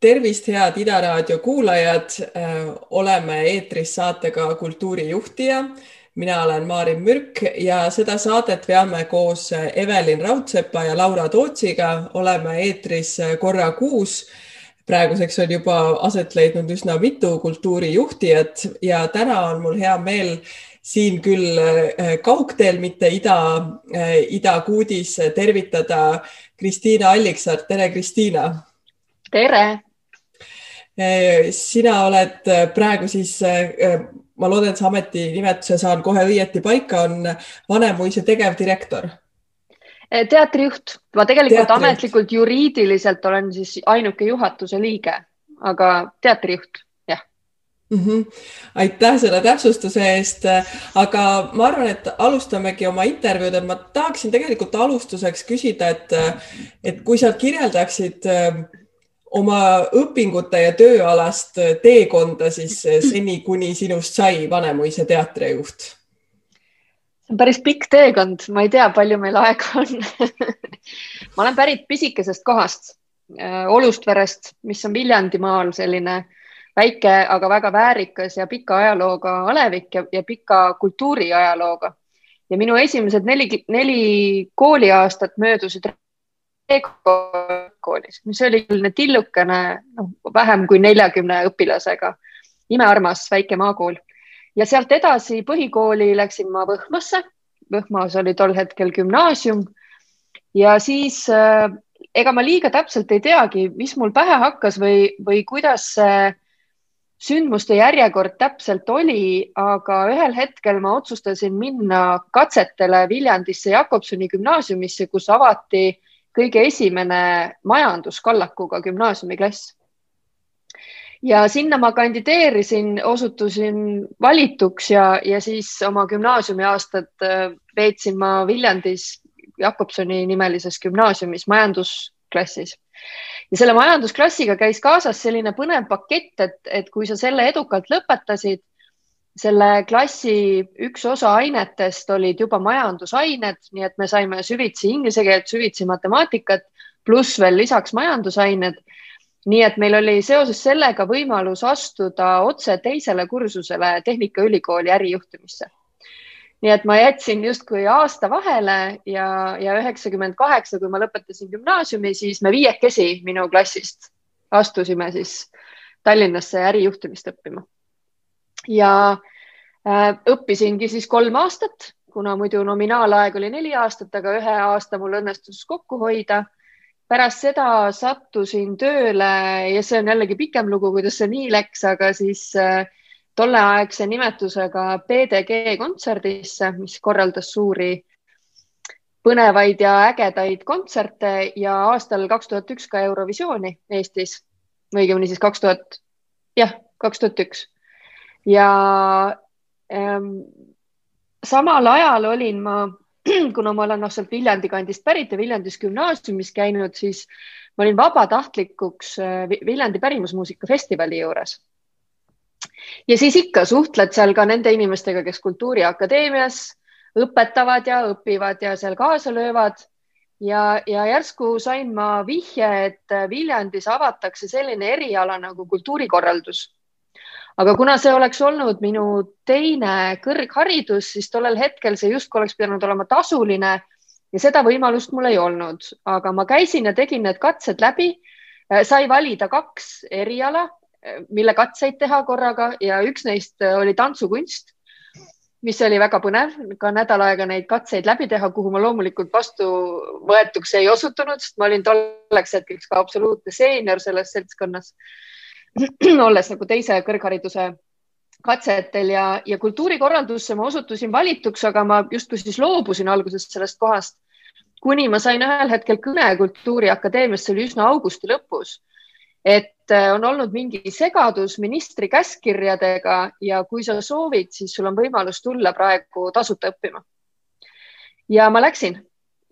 tervist, head Ida Raadio kuulajad. oleme eetris saatega Kultuurijuhtija. mina olen Maarin Mürk ja seda saadet veame koos Evelin Raudsepa ja Laura Tootsiga. oleme eetris korra kuus. praeguseks on juba aset leidnud üsna mitu kultuurijuhtijat ja täna on mul hea meel siin küll kaugteel, mitte ida, idakuudis tervitada Kristiina Alliksaart. tere, Kristiina. tere sina oled eh, praegu siis, eh, ma loodan, et see ametinimetuse saan kohe õieti paika, on Vanemuise tegevdirektor. teatrijuht, ma tegelikult teatrijuht. ametlikult juriidiliselt olen siis ainuke juhatuse liige, aga teatrijuht mm. -hmm. aitäh selle täpsustuse eest, aga ma arvan, et alustamegi oma intervjuud, et ma tahaksin tegelikult alustuseks küsida, et, et kui sa kirjeldaksid oma õpingute ja tööalast teekonda siis seni, kuni sinust sai Vanemuise teatrijuht? see on päris pikk teekond, ma ei tea, palju meil aega on ma olen pärit pisikesest kohast, äh, Olustverest, mis on Viljandimaal selline väike, aga väga väärikas ja pika ajalooga alevik ja, ja pika kultuuriajalooga. ja minu esimesed neli, neli kooliaastat möödusid koolis, mis oli selline tillukene, noh, vähem kui neljakümne õpilasega, imearmas väike maakool ja sealt edasi põhikooli läksin ma Võhmasse. Võhmas oli tol hetkel gümnaasium ja siis äh, ega ma liiga täpselt ei teagi, mis mul pähe hakkas või, või kuidas see sündmuste järjekord täpselt oli, aga ühel hetkel ma otsustasin minna katsetele Viljandisse Jakobsoni gümnaasiumisse, kus avati kõige esimene majanduskallakuga gümnaasiumiklass. ja sinna ma kandideerisin, osutusin valituks ja, ja siis oma gümnaasiumiaastad äh, veetsin ma Viljandis Jakobsoni nimelises gümnaasiumis majandusklassis ja selle majandusklassiga käis kaasas selline põnev pakett, et, et kui sa selle edukalt lõpetasid, selle klassi üks osa ainetest olid juba majandusained, nii et me saime süvitsi inglise keelt, süvitsi matemaatikat, pluss veel lisaks majandusained. nii et meil oli seoses sellega võimalus astuda otse teisele kursusele Tehnikaülikooli ärijuhtimisse. nii et ma jätsin justkui aasta vahele ja, ja üheksakümmend kaheksa, kui ma lõpetasin gümnaasiumi, siis me viiekesi minu klassist astusime siis Tallinnasse ärijuhtimist õppima ja äh, õppisingi siis kolm aastat, kuna muidu nominaalaeg oli neli aastat, aga ühe aasta mul õnnestus kokku hoida. pärast seda sattusin tööle ja see on jällegi pikem lugu, kuidas see nii läks, aga siis äh, tolleaegse nimetusega PDG kontserdisse, mis korraldas suuri põnevaid ja ägedaid kontserte ja aastal kaks tuhat üks ka Eurovisiooni Eestis, õigemini siis kaks tuhat, jah, kaks tuhat üks ja ähm, samal ajal olin ma, kuna ma olen noh, sealt Viljandi kandist pärit ja Viljandis gümnaasiumis käinud, siis ma olin vabatahtlikuks äh, Viljandi pärimusmuusika festivali juures. ja siis ikka suhtled seal ka nende inimestega, kes Kultuuriakadeemias õpetavad ja õpivad ja seal kaasa löövad ja, ja järsku sain ma vihje, et Viljandis avatakse selline eriala nagu kultuurikorraldus aga kuna see oleks olnud minu teine kõrgharidus, siis tollel hetkel see justkui oleks pidanud olema tasuline ja seda võimalust mul ei olnud, aga ma käisin ja tegin need katsed läbi. Äh, sai valida kaks eriala, äh, mille katseid teha korraga ja üks neist äh, oli tantsukunst, mis oli väga põnev, ka nädal aega neid katseid läbi teha, kuhu ma loomulikult vastuvõetuks ei osutunud, sest ma olin tolleks hetkeks ka absoluutne seenior selles seltskonnas olles nagu teise kõrghariduse katsetel ja, ja kultuurikorraldusse ma osutusin valituks, aga ma justkui siis loobusin algusest sellest kohast, kuni ma sain ühel hetkel kõne Kultuuriakadeemiast, see oli üsna augusti lõpus, et äh, on olnud mingi segadus ministri käskkirjadega ja kui sa soovid, siis sul on võimalus tulla praegu tasuta õppima. ja ma läksin,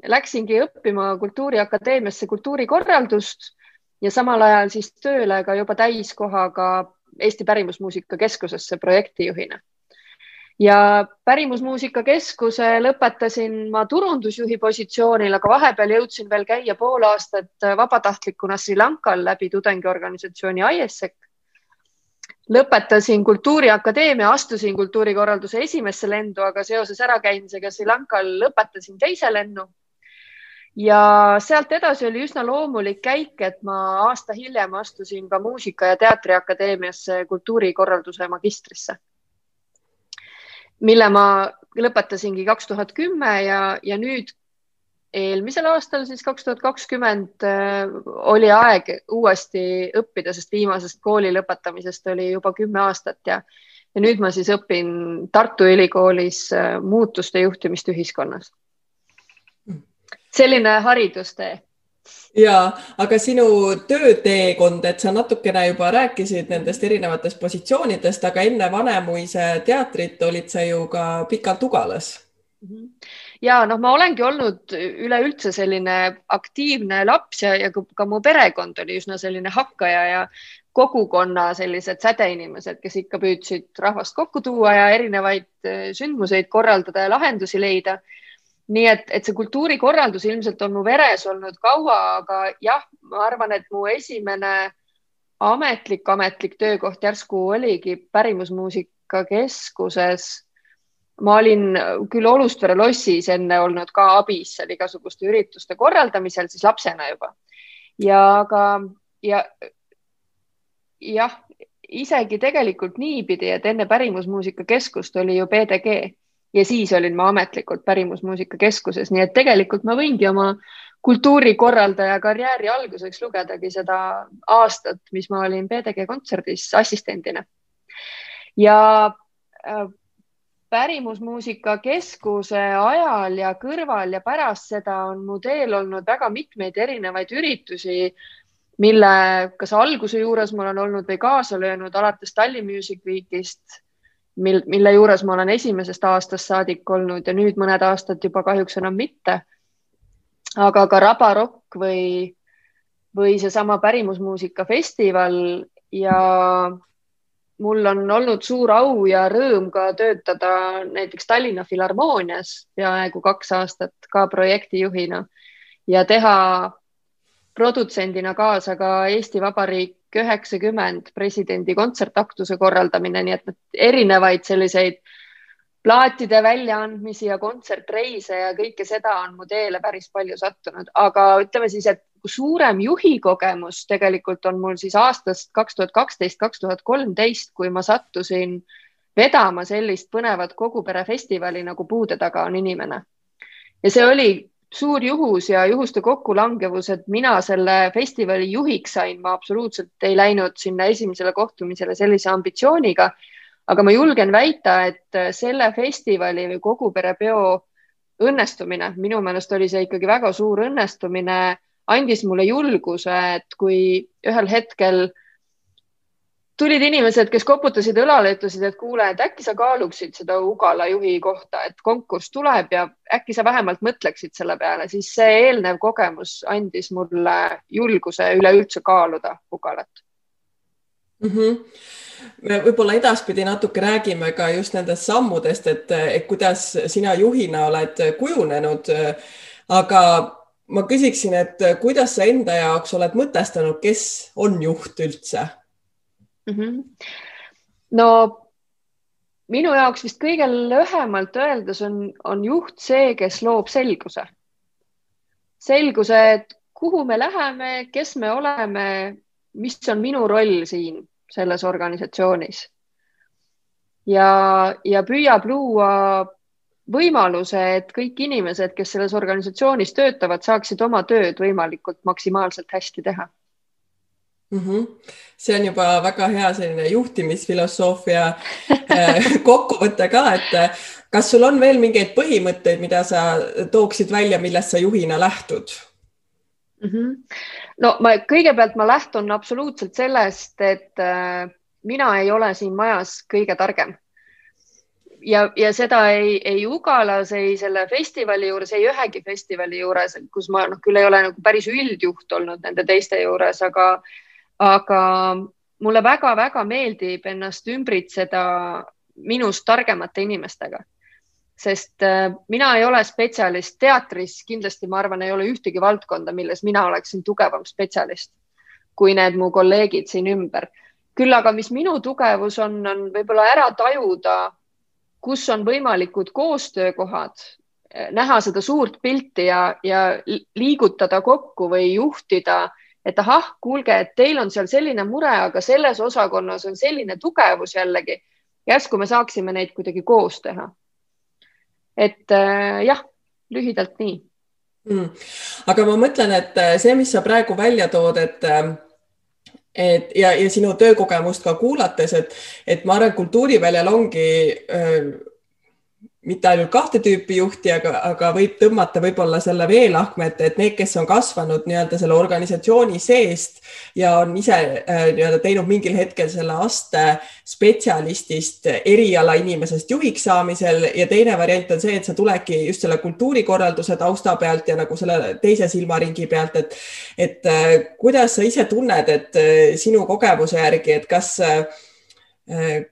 läksingi õppima Kultuuriakadeemiasse kultuurikorraldust ja samal ajal siis tööle ka juba täiskohaga Eesti Pärimusmuusika Keskusesse projektijuhina. ja Pärimusmuusika Keskuse lõpetasin ma turundusjuhi positsioonil, aga vahepeal jõudsin veel käia pool aastat vabatahtlikuna Sri Lankal läbi tudengiorganisatsiooni ISEC. lõpetasin Kultuuriakadeemia, astusin kultuurikorralduse esimesse lendu, aga seoses ärakäimisega Sri Lankal lõpetasin teise lennu. Ja sealt edasi oli üsna loomulik käik, et ma aasta hiljem astusin ka Muusika- ja Teatriakadeemiasse kultuurikorralduse magistrisse mille ma lõpetasingi kaks tuhat kümme ja, ja nüüd eelmisel aastal, siis kaks tuhat kakskümmend äh, oli aeg uuesti õppida, sest viimasest kooli lõpetamisest oli juba kümme aastat ja, ja nüüd ma siis õpin Tartu Ülikoolis äh, muutuste juhtimist ühiskonnas. Selline haridustee ja, aga sinu tööteekond, et sa natukene juba rääkisid nendest erinevatest positsioonidest, aga enne Vanemuise teatrit olid sa ju ka pikalt Ugalas. Mhm. ja noh, ma olengi olnud üleüldse selline aktiivne laps ja, ja ka mu perekond oli üsna selline hakkaja ja kogukonna sellised sädeinimesed, kes ikka püüdsid rahvast kokku tuua ja erinevaid eh, sündmuseid korraldada ja lahendusi leida nii et, et see kultuurikorraldus ilmselt on mu veres olnud kaua, aga jah, ma arvan, et mu esimene ametlik, ametlik töökoht järsku oligi Pärimusmuusika Keskuses. ma olin küll Olustvere lossis enne olnud ka abis seal igasuguste ürituste korraldamisel, siis lapsena juba. ja aga, ja jah, isegi tegelikult niipidi, et enne Pärimusmuusika Keskust oli ju PDG ja siis olin ma ametlikult Pärimusmuusika Keskuses, nii et tegelikult ma võingi oma kultuurikorraldaja karjääri alguseks lugedagi seda aastat, mis ma olin PDG kontserdis assistendina. ja äh, Pärimusmuusika Keskuse ajal ja kõrval ja pärast seda on mu teel olnud väga mitmeid erinevaid üritusi, mille kas alguse juures ma olen olnud või kaasa löönud alates Tallinn Music Weekist mil, mille juures ma olen esimesest aastast saadik olnud ja nüüd mõned aastad juba kahjuks enam mitte. aga ka Rabarokk või, või seesama pärimusmuusika festival ja mul on olnud suur au ja rõõm ka töötada näiteks Tallinna Filharmoonias peaaegu kaks aastat ka projektijuhina ja teha produtsendina kaasa ka Eesti Vabariik üheksakümmend presidendi kontsertaktuse korraldamine, nii et erinevaid selliseid plaatide väljaandmisi ja kontsertreise ja kõike seda on mu teele päris palju sattunud, aga ütleme siis, et suurem juhi kogemus tegelikult on mul siis aastast kaks tuhat kaksteist, kaks tuhat kolmteist, kui ma sattusin vedama sellist põnevat koguperefestivali nagu Puude taga on inimene. ja see oli suur juhus ja juhuste kokkulangevus, et mina selle festivali juhiks sain, ma absoluutselt ei läinud sinna esimesele kohtumisele sellise ambitsiooniga. aga ma julgen väita, et selle festivali või kogu perepeo õnnestumine, minu meelest oli see ikkagi väga suur õnnestumine, andis mulle julguse, et kui ühel hetkel äh, tulid inimesed, kes koputasid õlale, ütlesid, et kuule, et äkki sa kaaluksid seda Ugala juhi kohta, et konkurss tuleb ja äkki sa vähemalt mõtleksid selle peale, siis see eelnev kogemus andis mulle julguse üleüldse kaaluda Ugalat mm. -hmm me võib-olla edaspidi natuke räägime ka just nendest sammudest, et, kuidas sina juhina oled kujunenud. aga ma küsiksin, et kuidas sa enda jaoks oled mõtestanud, kes on juht üldse mm. -hmm. no minu jaoks vist kõige lühemalt öeldes on, on juht see, kes loob selguse. selguse, et kuhu me läheme, kes me oleme, mis on minu roll siin selles organisatsioonis. ja, ja püüab luua võimaluse, et kõik inimesed, kes selles organisatsioonis töötavad, saaksid oma tööd võimalikult maksimaalselt hästi teha mm. -hmm. see on juba väga hea selline juhtimisfilosoofia äh, kokkuvõte ka, et äh, kas sul on veel mingeid põhimõtteid, mida sa tooksid välja, millest sa juhina lähtud mm? -hmm. no ma kõigepealt ma lähtun absoluutselt sellest, et äh, mina ei ole siin majas kõige targem ja, ja seda ei, ei Ugalas, ei selle festivali juures, ei ühegi festivali juures, kus ma noh, küll ei ole nagu päris üldjuht olnud nende teiste juures, aga aga mulle väga-väga meeldib ennast ümbritseda minust targemate inimestega. sest äh, mina ei ole spetsialist teatris, kindlasti ma arvan, ei ole ühtegi valdkonda, milles mina oleksin tugevam spetsialist kui need mu kolleegid siin ümber. küll aga, mis minu tugevus on, on võib-olla ära tajuda, kus on võimalikud koostöökohad, näha seda suurt pilti ja, ja liigutada kokku või juhtida et ahah, kuulge, et teil on seal selline mure, aga selles osakonnas on selline tugevus jällegi. järsku me saaksime neid kuidagi koos teha. et äh, jah, lühidalt nii mm.. aga ma mõtlen, et äh, see, mis sa praegu välja tood, et äh, et ja, ja sinu töökogemust ka kuulates, et, et ma arvan, kultuuriväljal ongi öö, mitte ainult kahte tüüpi juhti, aga, aga võib tõmmata võib-olla selle veelahkme, et, et need, kes on kasvanud nii-öelda selle organisatsiooni seest ja on ise äh, nii-öelda teinud mingil hetkel selle aste spetsialistist, eriala inimesest juhiks saamisel ja teine variant on see, et sa tuledki just selle kultuurikorralduse tausta pealt ja nagu selle teise silmaringi pealt, et, et äh, kuidas sa ise tunned, et äh, sinu kogemuse järgi, et kas Äh,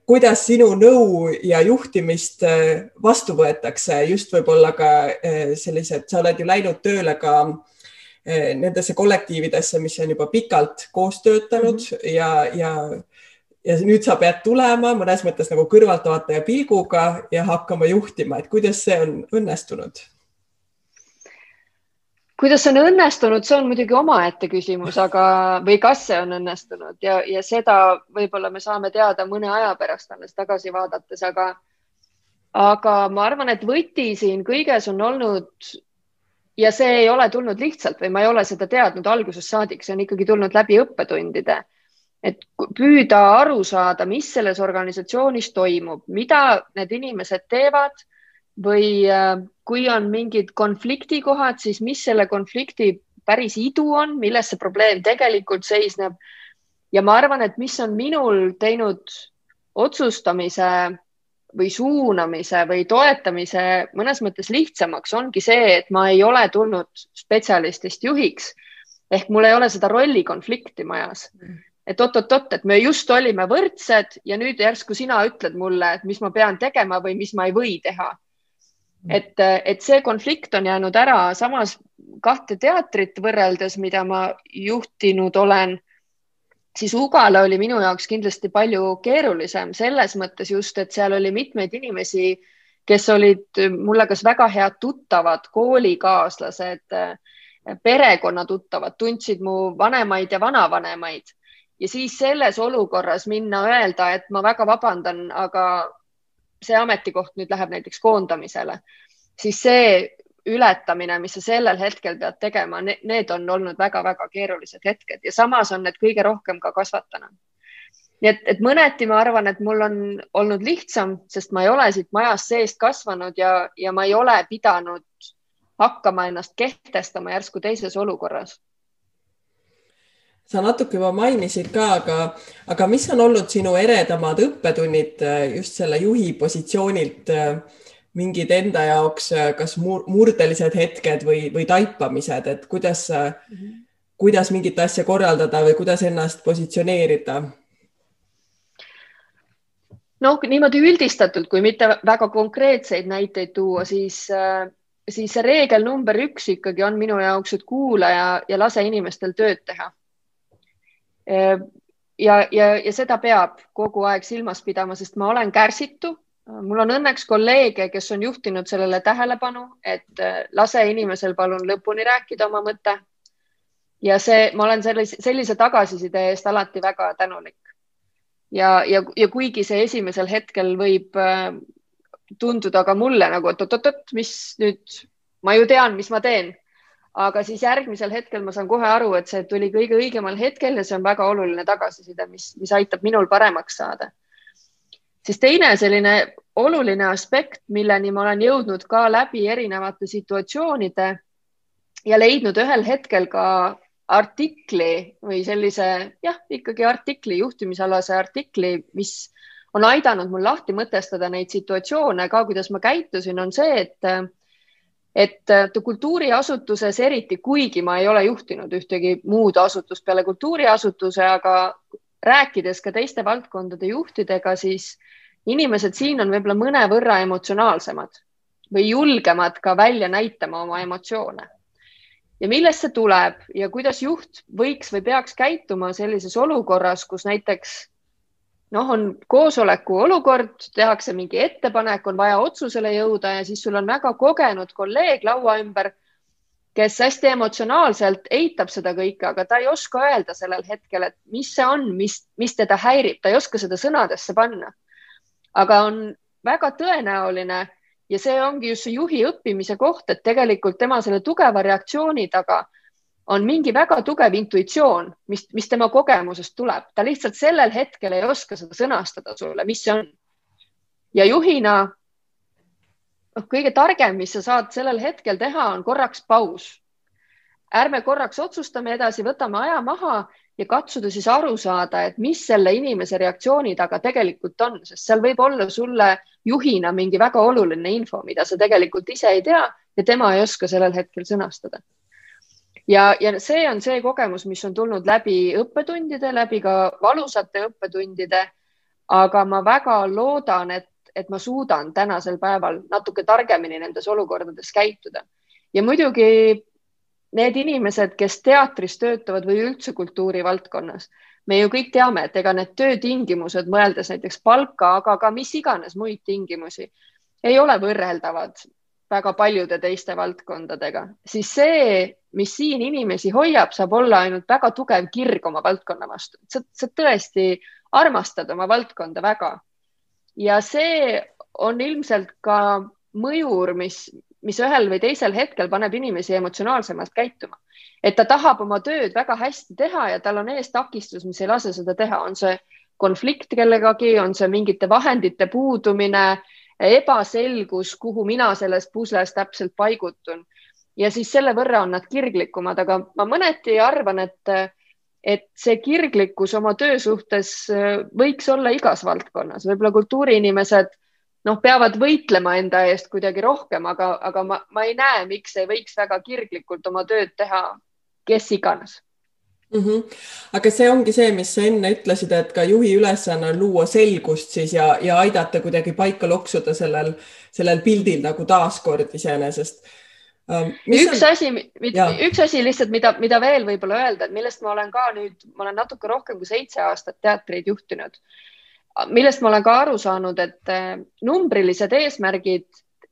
kuidas sinu nõu ja juhtimist äh, vastu võetakse, just võib-olla ka äh, sellised, sa oled ju läinud tööle ka nendesse kollektiividesse, mis on juba pikalt koos töötanud mm -hmm. ja, ja, ja nüüd sa pead tulema mõnes mõttes nagu kõrvaltvaataja pilguga ja hakkama juhtima, et kuidas see on õnnestunud kuidas on õnnestunud, see on muidugi omaette küsimus, aga, või kas see on õnnestunud ja, ja seda võib-olla me saame teada mõne aja pärast alles tagasi vaadates, aga, aga ma arvan, et võti siin kõiges on olnud ja see ei ole tulnud lihtsalt või ma ei ole seda teadnud algusest saadik, see on ikkagi tulnud läbi õppetundide. et püüda aru saada, mis selles organisatsioonis toimub, mida need inimesed teevad või äh, kui on mingid konfliktikohad, siis mis selle konflikti päris idu on, milles see probleem tegelikult seisneb. ja ma arvan, et mis on minul teinud otsustamise või suunamise või toetamise mõnes mõttes lihtsamaks, ongi see, et ma ei ole tulnud spetsialistist juhiks ehk mul ei ole seda rollikonflikti majas mm. et oot-oot-oot, et me just olime võrdsed ja nüüd järsku sina ütled mulle, et mis ma pean tegema või mis ma ei või teha et, et see konflikt on jäänud ära, samas kahte teatrit võrreldes, mida ma juhtinud olen, siis Ugala oli minu jaoks kindlasti palju keerulisem selles mõttes just, et seal oli mitmeid inimesi, kes olid mulle kas väga head tuttavad, koolikaaslased, perekonnatuttavad, tundsid mu vanemaid ja vanavanemaid ja siis selles olukorras minna öelda, et ma väga vabandan, aga see ametikoht nüüd läheb näiteks koondamisele, siis see ületamine, mis sa sellel hetkel pead tegema, need on olnud väga-väga keerulised hetked ja samas on need kõige rohkem ka kasvatanud. nii et, et mõneti ma arvan, et mul on olnud lihtsam, sest ma ei ole siit majast seest kasvanud ja, ja ma ei ole pidanud hakkama ennast kehtestama järsku teises olukorras sa natuke juba mainisid ka, aga, aga mis on olnud sinu eredamad õppetunnid äh, just selle juhi positsioonilt, äh, mingid enda jaoks äh, kas murdelised hetked või, või taipamised, et kuidas mm, -hmm. kuidas mingit asja korraldada või kuidas ennast positsioneerida? noh, niimoodi üldistatult, kui mitte väga konkreetseid näiteid tuua, siis siis see reegel number üks ikkagi on minu jaoks, et kuula ja, ja lase inimestel tööd teha ja, ja, ja seda peab kogu aeg silmas pidama, sest ma olen kärsitu. mul on õnneks kolleege, kes on juhtinud sellele tähelepanu, et äh, lase inimesel palun lõpuni rääkida oma mõte. ja see, ma olen sellise, sellise tagasiside eest alati väga tänulik. ja, ja, ja kuigi see esimesel hetkel võib äh, tunduda ka mulle nagu, et oot-oot-oot, mis nüüd, ma ju tean, mis ma teen aga siis järgmisel hetkel ma saan kohe aru, et see tuli kõige õigemal hetkel ja see on väga oluline tagasiside, mis, mis aitab minul paremaks saada. siis teine selline oluline aspekt, milleni ma olen jõudnud ka läbi erinevate situatsioonide ja leidnud ühel hetkel ka artikli või sellise jah, ikkagi artikli, juhtimisalase artikli, mis on aidanud mul lahti mõtestada neid situatsioone ka, kuidas ma käitusin, on see, et et äh, kultuuriasutuses eriti, kuigi ma ei ole juhtinud ühtegi muud asutust peale kultuuriasutuse, aga rääkides ka teiste valdkondade juhtidega, siis inimesed siin on võib-olla mõnevõrra emotsionaalsemad või julgemad ka välja näitama oma emotsioone. ja millest see tuleb ja kuidas juht võiks või peaks käituma sellises olukorras, kus näiteks noh, on koosoleku olukord, tehakse mingi ettepanek, on vaja otsusele jõuda ja siis sul on väga kogenud kolleeg laua ümber, kes hästi emotsionaalselt eitab seda kõike, aga ta ei oska öelda sellel hetkel, et mis see on, mis, mis teda häirib, ta ei oska seda sõnadesse panna. aga on väga tõenäoline ja see ongi just see juhi õppimise koht, et tegelikult tema selle tugeva reaktsiooni taga on mingi väga tugev intuitsioon, mis, mis tema kogemusest tuleb, ta lihtsalt sellel hetkel ei oska seda sõnastada sulle, mis see on. ja juhina noh, kõige targem, mis sa saad sellel hetkel teha, on korraks paus. ärme korraks otsustame edasi, võtame aja maha ja katsuda siis aru saada, et mis selle inimese reaktsiooni taga tegelikult on, sest seal võib olla sulle juhina mingi väga oluline info, mida sa tegelikult ise ei tea ja tema ei oska sellel hetkel sõnastada ja, ja see on see kogemus, mis on tulnud läbi õppetundide, läbi ka valusate õppetundide. aga ma väga loodan, et, et ma suudan tänasel päeval natuke targemini nendes olukordades käituda. ja muidugi need inimesed, kes teatris töötavad või üldse kultuurivaldkonnas, me ju kõik teame, et ega need töötingimused, mõeldes näiteks palka, aga ka mis iganes muid tingimusi, ei ole võrreldavad väga paljude teiste valdkondadega, siis see, mis siin inimesi hoiab, saab olla ainult väga tugev kirg oma valdkonna vastu. sa, sa tõesti armastad oma valdkonda väga. ja see on ilmselt ka mõjur, mis, mis ühel või teisel hetkel paneb inimesi emotsionaalsemalt käituma. et ta tahab oma tööd väga hästi teha ja tal on ees takistus, mis ei lase seda teha, on see konflikt kellegagi, on see mingite vahendite puudumine ebaselgus, kuhu mina selles pusles täpselt paigutun ja siis selle võrra on nad kirglikumad, aga ma mõneti arvan, et, et see kirglikkus oma töö suhtes äh, võiks olla igas valdkonnas, võib-olla kultuuriinimesed noh, peavad võitlema enda eest kuidagi rohkem, aga, aga ma, ma ei näe, miks ei võiks väga kirglikult oma tööd teha, kes iganes mm. -hmm. aga see ongi see, mis sa enne ütlesid, et ka juhi ülesanne on luua selgust siis ja, ja aidata kuidagi paika loksuda sellel, sellel pildil nagu taaskord iseenesest. Üks on... asi, üks asi lihtsalt, mida, mida veel võib-olla öelda, et millest ma olen ka nüüd, ma olen natuke rohkem kui seitse aastat teatreid juhtinud, millest ma olen ka aru saanud, et eh, numbrilised eesmärgid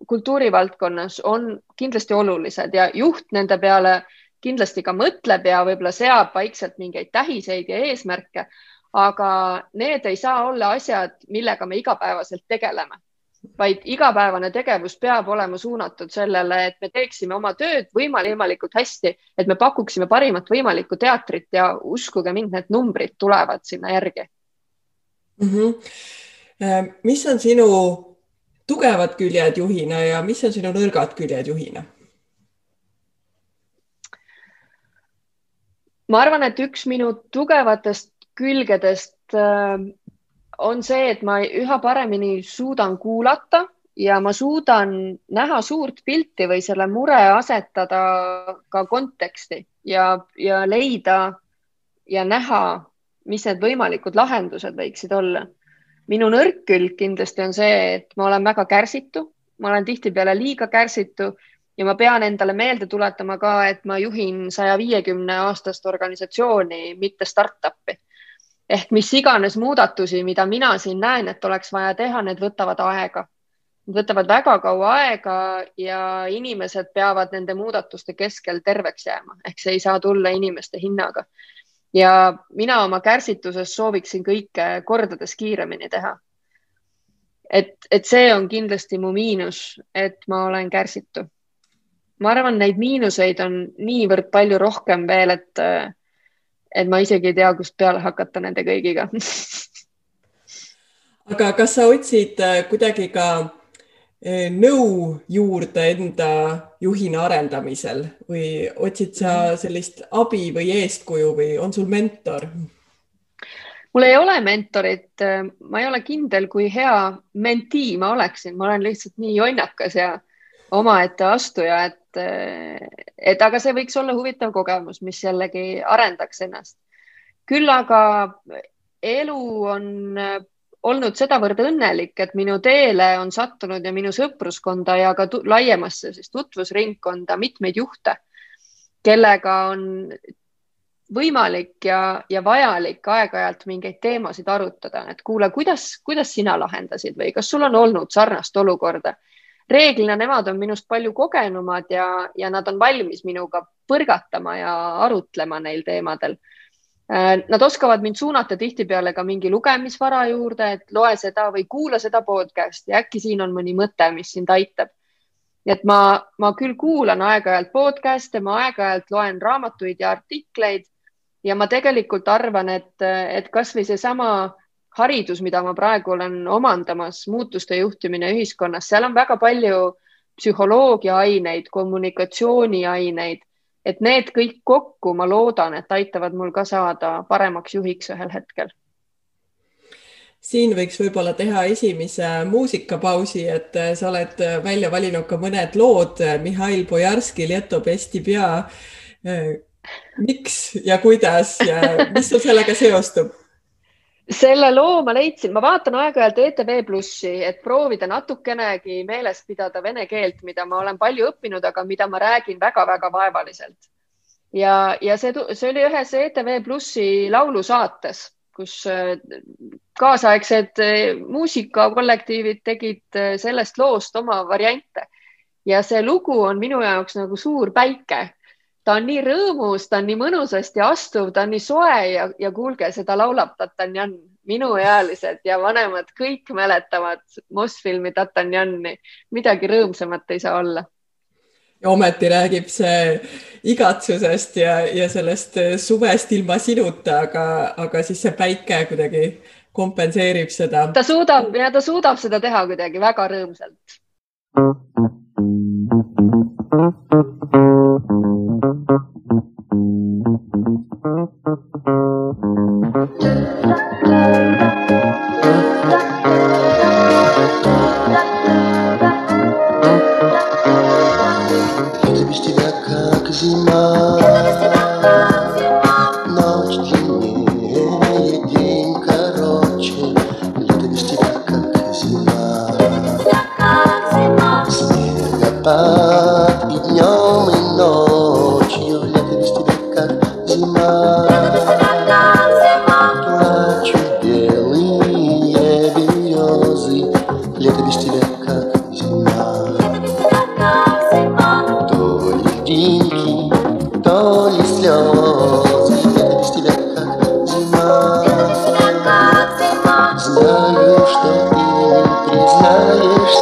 kultuurivaldkonnas on kindlasti olulised ja juht nende peale kindlasti ka mõtleb ja võib-olla seab vaikselt mingeid tähiseid ja eesmärke, aga need ei saa olla asjad, millega me igapäevaselt tegeleme, vaid igapäevane tegevus peab olema suunatud sellele, et me teeksime oma tööd võimalikult hästi, et me pakuksime parimat võimalikku teatrit ja uskuge mind, need numbrid tulevad sinna järgi mm. -hmm. mis on sinu tugevad küljed juhina ja mis on sinu nõrgad küljed juhina? ma arvan, et üks minu tugevatest külgedest äh, on see, et ma üha paremini suudan kuulata ja ma suudan näha suurt pilti või selle mure asetada ka konteksti ja, ja leida ja näha, mis need võimalikud lahendused võiksid olla. minu nõrk külg kindlasti on see, et ma olen väga kärsitu, ma olen tihtipeale liiga kärsitu ja ma pean endale meelde tuletama ka, et ma juhin saja viiekümne aastast organisatsiooni, mitte startup'i. Ehk mis iganes muudatusi, mida mina siin näen, et oleks vaja teha, need võtavad aega. Need võtavad väga kaua aega ja inimesed peavad nende muudatuste keskel terveks jääma, ehk see ei saa tulla inimeste hinnaga. ja mina oma kärsituses sooviksin kõike kordades kiiremini teha et, et see on kindlasti mu miinus, et ma olen kärsitu ma arvan, neid miinuseid on niivõrd palju rohkem veel, et, et ma isegi ei tea, kust peale hakata nende kõigiga aga kas sa otsid äh, kuidagi ka äh, nõu juurde enda juhina arendamisel või otsid sa mhm. sellist abi või eeskuju või on sul mentor? mul ei ole mentorit, äh, ma ei ole kindel, kui hea mentee ma oleksin, ma olen lihtsalt nii jonnakas ja omaette astuja, et et, et aga see võiks olla huvitav kogemus, mis jällegi arendaks ennast. küll aga elu on olnud sedavõrd õnnelik, et minu teele on sattunud ja minu sõpruskonda ja ka laiemasse siis tutvusringkonda mitmeid juhte, kellega on võimalik ja, ja vajalik aeg-ajalt mingeid teemasid arutada, et kuule, kuidas, kuidas sina lahendasid või kas sul on olnud sarnast olukorda? Reeglina nemad on minust palju kogenumad ja, ja nad on valmis minuga põrgatama ja arutlema neil teemadel Äh, nad oskavad mind suunata tihtipeale ka mingi lugemisvara juurde, et loe seda või kuula seda podcast'i, äkki siin on mõni mõte, mis sind aitab. et ma, ma küll kuulan aeg-ajalt podcast'e, ma aeg-ajalt loen raamatuid ja artikleid ja ma tegelikult arvan, et, et kasvõi seesama haridus, mida ma praegu olen omandamas, muutuste juhtimine ühiskonnas, seal on väga palju psühholoogia aineid, kommunikatsiooniaineid et need kõik kokku, ma loodan, et aitavad mul ka saada paremaks juhiks ühel hetkel. siin võiks võib-olla teha esimese muusikapausi, et sa oled välja valinud ka mõned lood Mihhail Bojarski, Lieto Pesti pea. miks ja kuidas ja mis sul sellega seostub? Selle loo ma leidsin, ma vaatan aeg-ajalt ETV Plussi, et proovida natukenegi meeles pidada vene keelt, mida ma olen palju õppinud, aga mida ma räägin väga-väga vaevaliselt. ja, ja see, see oli ühes ETV Plussi laulusaates, kus äh, kaasaegsed äh, muusikakollektiivid tegid äh, sellest loost oma variante. Ja see lugu on minu jaoks nagu suur päike ta on nii rõõmus, ta on nii mõnusasti astuv, ta on nii soe ja, ja kuulge, seda laulab Tatanjan, minuealised ja vanemad kõik mäletavad Mosfilmi Tatanjani, midagi rõõmsamat ei saa olla. ja ometi räägib see igatsusest ja, ja sellest suvest ilma sinuta, aga, aga siis see päike kuidagi kompenseerib seda. ta suudab ja ta suudab seda teha kuidagi väga rõõmsalt. Thank you.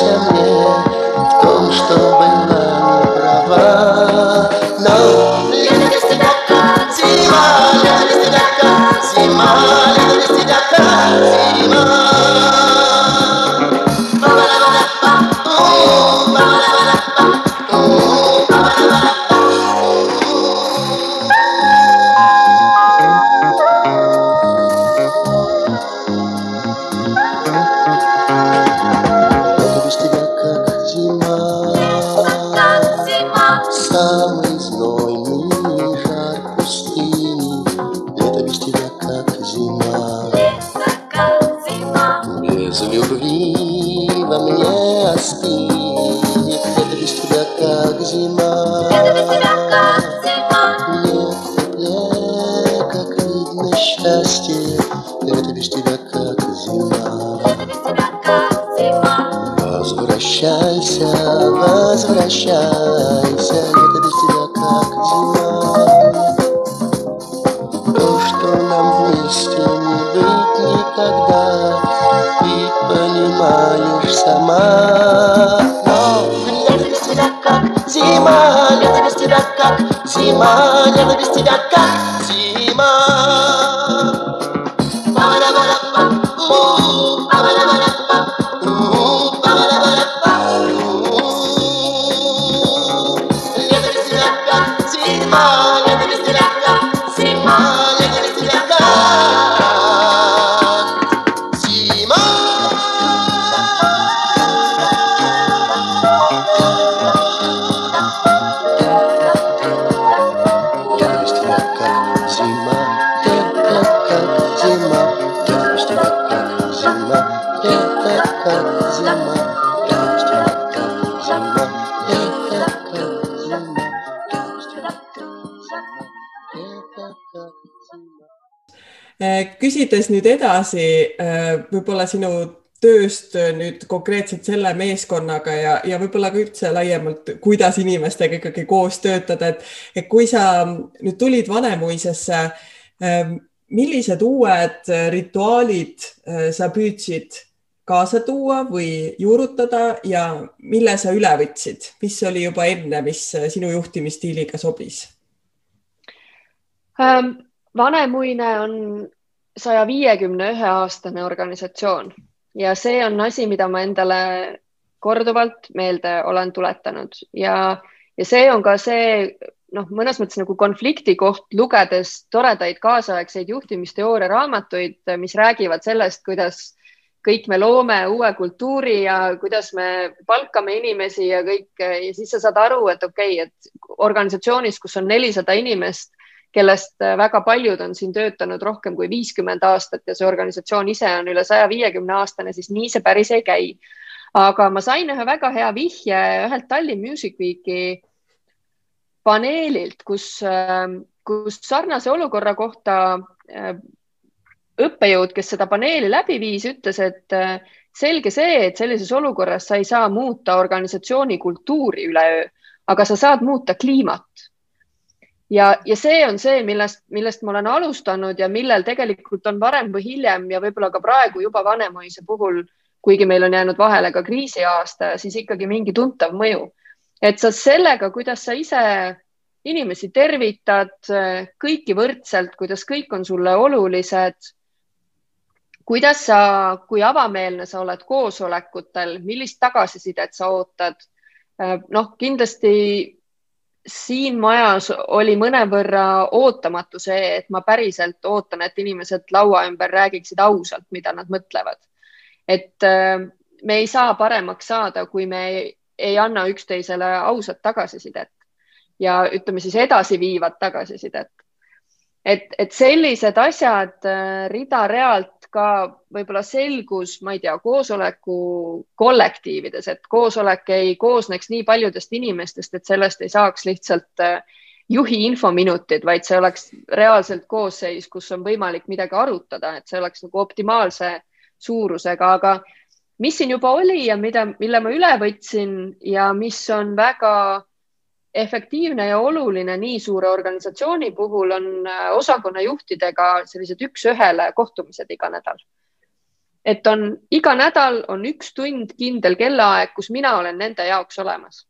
oh. Küsides nüüd edasi võib-olla sinu tööst nüüd konkreetselt selle meeskonnaga ja, ja võib-olla ka üldse laiemalt, kuidas inimestega ikkagi koos töötada, et, et kui sa nüüd tulid Vanemuisesse, ähm, millised uued rituaalid äh, sa püüdsid kaasa tuua või juurutada ja mille sa üle võtsid, mis oli juba enne, mis sinu juhtimisstiiliga sobis ähm,? Vanemuine on saja viiekümne ühe aastane organisatsioon. Ja see on asi, mida ma endale korduvalt meelde olen tuletanud. Ja, ja see on ka see noh, mõnes mõttes nagu konflikti koht, lugedes toredaid kaasaegseid juhtimisteooria raamatuid, mis räägivad sellest, kuidas kõik me loome uue kultuuri ja kuidas me palkame inimesi ja kõik ja siis sa saad aru, et okei okay,, et organisatsioonis, kus on nelisada inimest, kellest äh, väga paljud on siin töötanud rohkem kui viiskümmend aastat ja see organisatsioon ise on üle saja viiekümne aastane, siis nii see päris ei käi. aga ma sain ühe väga hea vihje ühelt Tallinn Music Weeki paneelilt, kus, äh, kus sarnase olukorra kohta äh, õppejõud, kes seda paneeli läbi viis, ütles, et selge see, et sellises olukorras sa ei saa muuta organisatsiooni kultuuri üleöö, aga sa saad muuta kliimat ja, ja see on see, millest, millest ma olen alustanud ja millel tegelikult on varem või hiljem ja võib-olla ka praegu juba Vanemuise puhul, kuigi meil on jäänud vahele ka kriisiaasta, siis ikkagi mingi tuntav mõju. et sa sellega, kuidas sa ise inimesi tervitad, kõiki võrdselt, kuidas kõik on sulle olulised. kuidas sa, kui avameelne sa oled koosolekutel, millist tagasisidet sa ootad? noh, kindlasti siin majas oli mõnevõrra ootamatu see, et ma päriselt ootan, et inimesed laua ümber räägiksid ausalt, mida nad mõtlevad. et äh, me ei saa paremaks saada, kui me ei, ei anna üksteisele ausat tagasisidet ja ütleme siis edasiviivat tagasisidet. et, et sellised asjad äh, rida-realt ka võib-olla selgus, ma ei tea, koosoleku kollektiivides, et koosolek ei koosneks nii paljudest inimestest, et sellest ei saaks lihtsalt äh, juhi infominutid, vaid see oleks reaalselt koosseis, kus on võimalik midagi arutada, et see oleks nagu optimaalse suurusega, aga mis siin juba oli ja mida, mille ma üle võtsin ja mis on väga efektiivne ja oluline nii suure organisatsiooni puhul on äh, osakonnajuhtidega sellised üks-ühele kohtumised iga nädal. et on iga nädal on üks tund kindel kellaaeg, kus mina olen nende jaoks olemas.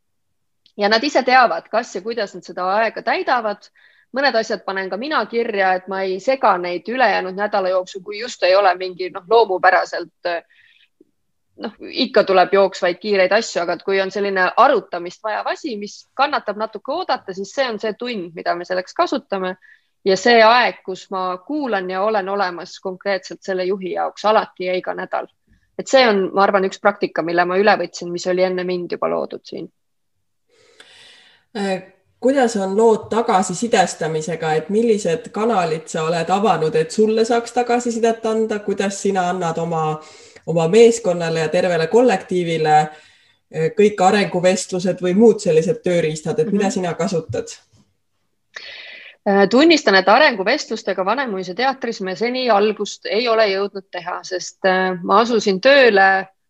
ja nad ise teavad, kas ja kuidas nad seda aega täidavad. mõned asjad panen ka mina kirja, et ma ei sega neid ülejäänud nädala jooksul, kui just ei ole mingi noh, loomupäraselt äh, noh, ikka tuleb jooksvaid kiireid asju, aga et kui on selline arutamist vajav asi, mis kannatab natuke oodata, siis see on see tund, mida me selleks kasutame. ja see aeg, kus ma kuulan ja olen olemas konkreetselt selle juhi jaoks alati ja iga nädal. et see on, ma arvan, üks praktika, mille ma üle võtsin, mis oli enne mind juba loodud siin äh, kuidas on lood tagasisidestamisega, et millised kanalid sa oled avanud, et sulle saaks tagasisidet anda, kuidas sina annad oma oma meeskonnale ja tervele kollektiivile eh, kõik arenguvestlused või muud sellised tööriistad, et mida mhm. sina kasutad? Äh, tunnistan, et arenguvestlustega Vanemuise teatris me seni algust ei ole jõudnud teha, sest äh, ma asusin tööle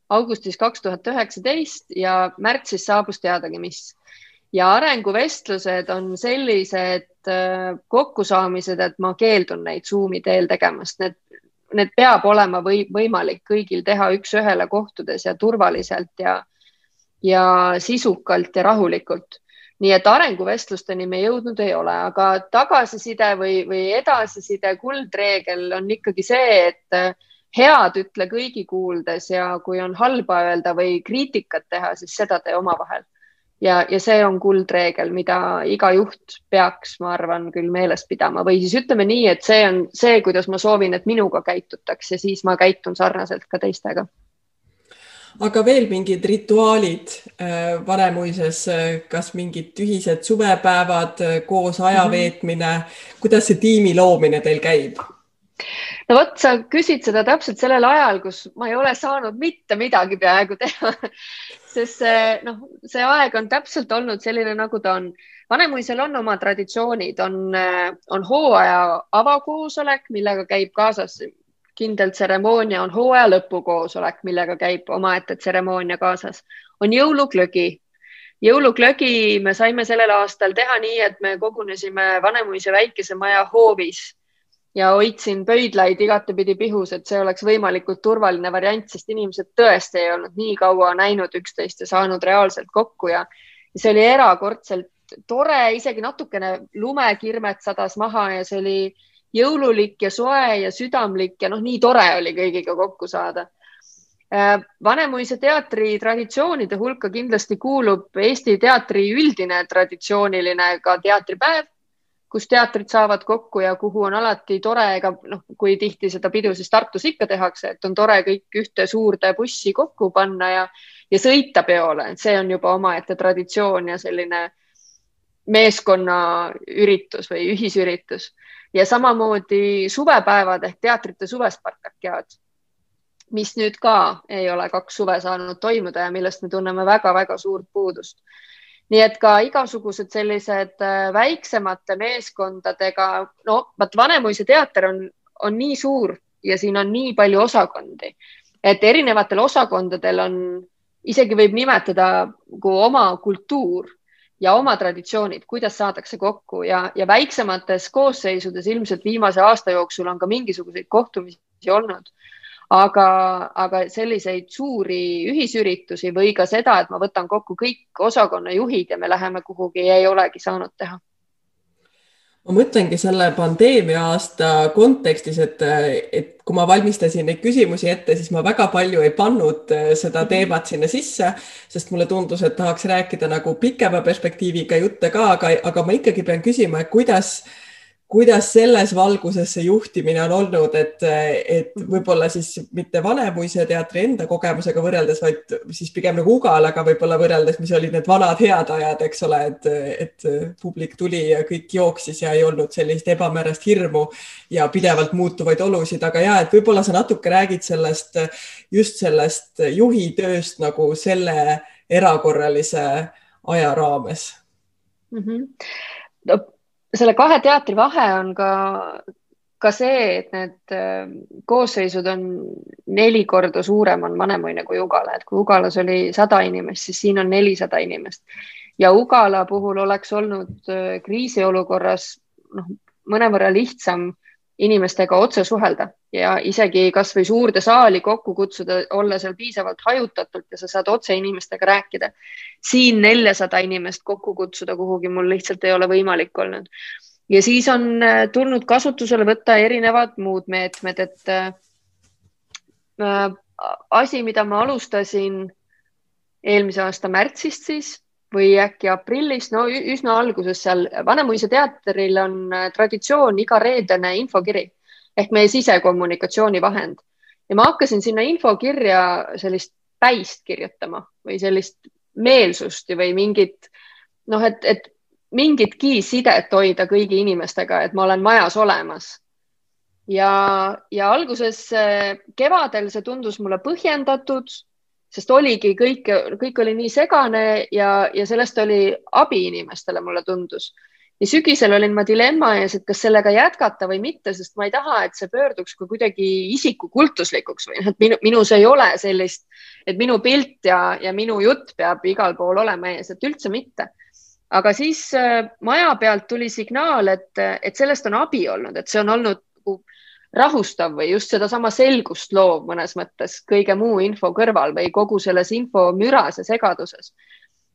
augustis kaks tuhat üheksateist ja märtsis saabus teadagi, mis. ja arenguvestlused on sellised äh, kokkusaamised, et ma keeldun neid Zoomi teel tegemast, need need peab olema või võimalik kõigil teha üks-ühele kohtudes ja turvaliselt ja, ja sisukalt ja rahulikult. nii et arenguvestlusteni me jõudnud ei ole, aga tagasiside või, või edasiside kuldreegel on ikkagi see, et head ütle kõigi kuuldes ja kui on halba öelda või kriitikat teha, siis seda tee omavahel ja, ja see on kuldreegel, mida iga juht peaks, ma arvan, küll meeles pidama või siis ütleme nii, et see on see, kuidas ma soovin, et minuga käitutaks ja siis ma käitun sarnaselt ka teistega. aga veel mingid rituaalid äh, Vanemuises, kas mingid ühised suvepäevad, koos aja mhm. veetmine mm, -hmm. kuidas see tiimi loomine teil käib? No vot, sa küsid seda täpselt sellel ajal, kus ma ei ole saanud mitte midagi peaaegu teha. Sest see noh, see aeg on täpselt olnud selline, nagu ta on. Vanemuisel on oma traditsioonid, on, on hooaja avakoosolek, millega käib kaasas kindel tseremoonia, on hooaja lõpukoosolek, millega käib omaette tseremoonia kaasas, on jõuluklögi. Jõuluklögi me saime sellel aastal teha nii, et me kogunesime Vanemuise väikese maja hoovis ja hoidsin pöidlaid igatepidi pihus, et see oleks võimalikult turvaline variant, sest inimesed tõesti ei olnud nii kaua näinud üksteist ja saanud reaalselt kokku ja see oli erakordselt tore, isegi natukene lumekirmet sadas maha ja see oli jõululik ja soe ja südamlik ja noh, nii tore oli kõigiga kokku saada. Äh, Vanemuise teatri traditsioonide hulka kindlasti kuulub Eesti teatri üldine traditsiooniline ka teatripäev kus teatrid saavad kokku ja kuhu on alati tore, ega noh, kui tihti seda pidu siis Tartus ikka tehakse, et on tore kõik ühte suurde bussi kokku panna ja, ja sõita peole, et see on juba omaette traditsioon ja selline meeskonnaüritus või ühisüritus. Ja samamoodi suvepäevad ehk teatrite suvespartakiaad, mis nüüd ka ei ole kaks suve saanud toimuda ja millest me tunneme väga-väga suurt puudust nii et ka igasugused sellised äh, väiksemate meeskondadega, no vot Vanemuise teater on, on nii suur ja siin on nii palju osakondi, et erinevatel osakondadel on, isegi võib nimetada nagu oma kultuur ja oma traditsioonid, kuidas saadakse kokku ja, ja väiksemates koosseisudes ilmselt viimase aasta jooksul on ka mingisuguseid kohtumisi olnud aga, aga selliseid suuri ühisüritusi või ka seda, et ma võtan kokku kõik osakonnajuhid ja me läheme kuhugi, ei olegi saanud teha ma mõtlengi selle pandeemia aasta kontekstis, et, et kui ma valmistasin neid küsimusi ette, siis ma väga palju ei pannud seda mhm. teemat sinna sisse, sest mulle tundus, et tahaks rääkida nagu pikema perspektiiviga jutte ka, aga, aga ma ikkagi pean küsima, et kuidas äh, kuidas selles valguses see juhtimine on olnud, et, et võib-olla siis mitte Vanemuise teatri enda kogemusega võrreldes, vaid siis pigem nagu Ugalaga võib-olla võrreldes, mis olid need vanad head ajad, eks ole, et, et publik tuli ja kõik jooksis ja ei olnud sellist ebamäärast hirmu ja pidevalt muutuvaid olusid, aga ja et võib-olla sa natuke räägid sellest, just sellest juhi tööst nagu selle erakorralise aja raames mm. -hmm. no selle kahe teatri vahe on ka, ka see, et need äh, koosseisud on neli korda suurem on Vanemuine kui Ugala, et kui Ugalas oli sada inimest, siis siin on nelisada inimest. Ja Ugala puhul oleks olnud äh, kriisiolukorras noh, mõnevõrra lihtsam inimestega otse suhelda ja isegi kasvõi suurde saali kokku kutsuda, olla seal piisavalt hajutatult ja sa saad otse inimestega rääkida. siin neljasada inimest kokku kutsuda kuhugi mul lihtsalt ei ole võimalik olnud. ja siis on äh, tulnud kasutusele võtta erinevad muud meetmed, et äh, äh, asi, mida ma alustasin eelmise aasta märtsist siis või äkki aprillis, no üsna alguses seal Vanemuise teatril on äh, traditsioon iga reedene infokiri ehk meie sisekommunikatsiooni vahend ja ma hakkasin sinna infokirja sellist päist kirjutama või sellist meelsust või mingit noh, et, et mingitki sidet hoida kõigi inimestega, et ma olen majas olemas. ja, ja alguses äh, kevadel see tundus mulle põhjendatud sest oligi kõik, kõik oli nii segane ja, ja sellest oli abi inimestele, mulle tundus. ja sügisel olin ma dilemma ees, et kas sellega jätkata või mitte, sest ma ei taha, et see pöörduks ka kuidagi isikukultuslikuks või noh, et minu, minus ei ole sellist, et minu pilt ja, ja minu jutt peab igal pool olema ees, et üldse mitte aga siis äh, maja pealt tuli signaal, et, et sellest on abi olnud, et see on olnud nagu rahustav või just sedasama selgust loov mõnes mõttes kõige muu info kõrval või kogu selles infomüras ja segaduses.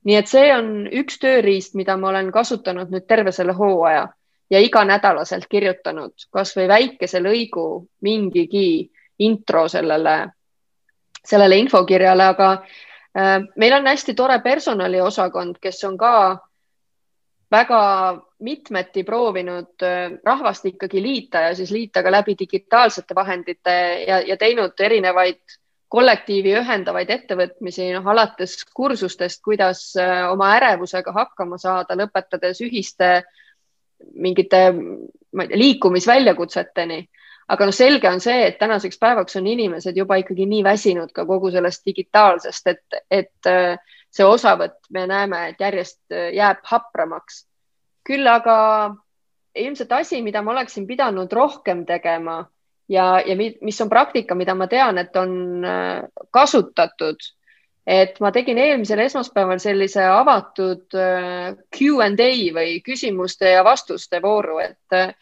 nii et see on üks tööriist, mida ma olen kasutanud nüüd terve selle hooaja ja iganädalaselt kirjutanud kasvõi väikese lõigu mingigi intro sellele, sellele infokirjale, aga äh, meil on hästi tore personaliosakond, kes on ka väga mitmeti proovinud äh, rahvast ikkagi liita ja siis liita ka läbi digitaalsete vahendite ja, ja teinud erinevaid kollektiivi ühendavaid ettevõtmisi, noh alates kursustest, kuidas äh, oma ärevusega hakkama saada, lõpetades ühiste mingite, tea, liikumisväljakutseteni. aga noh, selge on see, et tänaseks päevaks on inimesed juba ikkagi nii väsinud ka kogu sellest digitaalsest, et, et äh, see osavõtt, me näeme, et järjest äh, jääb hapramaks. küll aga ilmselt asi, mida ma oleksin pidanud rohkem tegema ja, ja mis on praktika, mida ma tean, et on äh, kasutatud et ma tegin eelmisel esmaspäeval sellise avatud Q and A või küsimuste ja vastuste vooru, et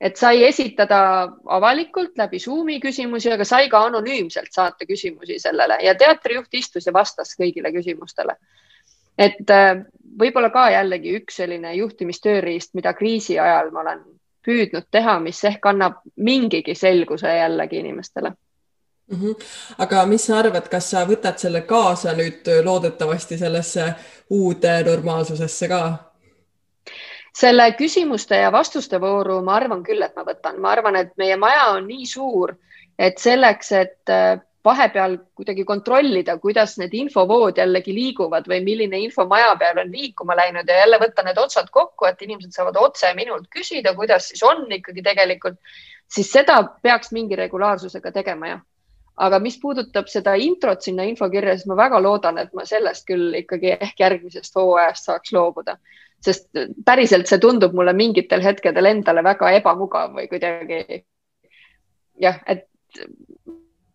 et sai esitada avalikult läbi Zoomi küsimusi, aga sai ka anonüümselt saata küsimusi sellele ja teatrijuht istus ja vastas kõigile küsimustele. et äh, võib-olla ka jällegi üks selline juhtimistööriist, mida kriisi ajal ma olen püüdnud teha, mis ehk annab mingigi selguse jällegi inimestele mm. -hmm. aga mis sa arvad, kas sa võtad selle kaasa nüüd loodetavasti sellesse uude normaalsusesse ka? Selle küsimuste ja vastuste vooru ma arvan küll, et ma võtan, ma arvan, et meie maja on nii suur, et selleks, et äh, vahepeal kuidagi kontrollida, kuidas need infovood jällegi liiguvad või milline info maja peal on liikuma läinud ja jälle võtta need otsad kokku, et inimesed saavad otse minult küsida, kuidas siis on ikkagi tegelikult, siis seda peaks mingi regulaarsusega tegema, jah. Aga mis puudutab seda introt sinna infokirja, siis ma väga loodan, et ma sellest küll ikkagi ehk järgmisest hooajast saaks loobuda sest päriselt see tundub mulle mingitel hetkedel endale väga ebamugav või kuidagi jah, et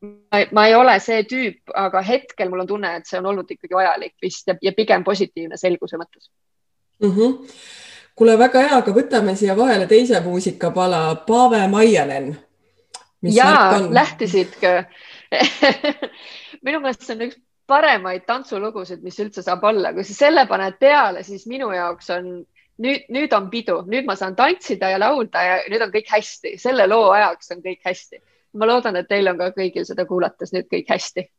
ma, ma ei ole see tüüp, aga hetkel mul on tunne, et see on olnud ikkagi vajalik vist ja, ja pigem positiivne selguse mõttes mm. -hmm. kuule, väga hea, aga võtame siia vahele teise muusikapala, Paave Maianen. ja lähtisid ka minu meelest see on üks paremaid tantsulugusid, mis üldse saab olla, kui sa selle paned peale, siis minu jaoks on nüüd, nüüd on pidu, nüüd ma saan tantsida ja laulda ja nüüd on kõik hästi, selle loo ajaks on kõik hästi. ma loodan, et teil on ka kõigil seda kuulates nüüd kõik hästi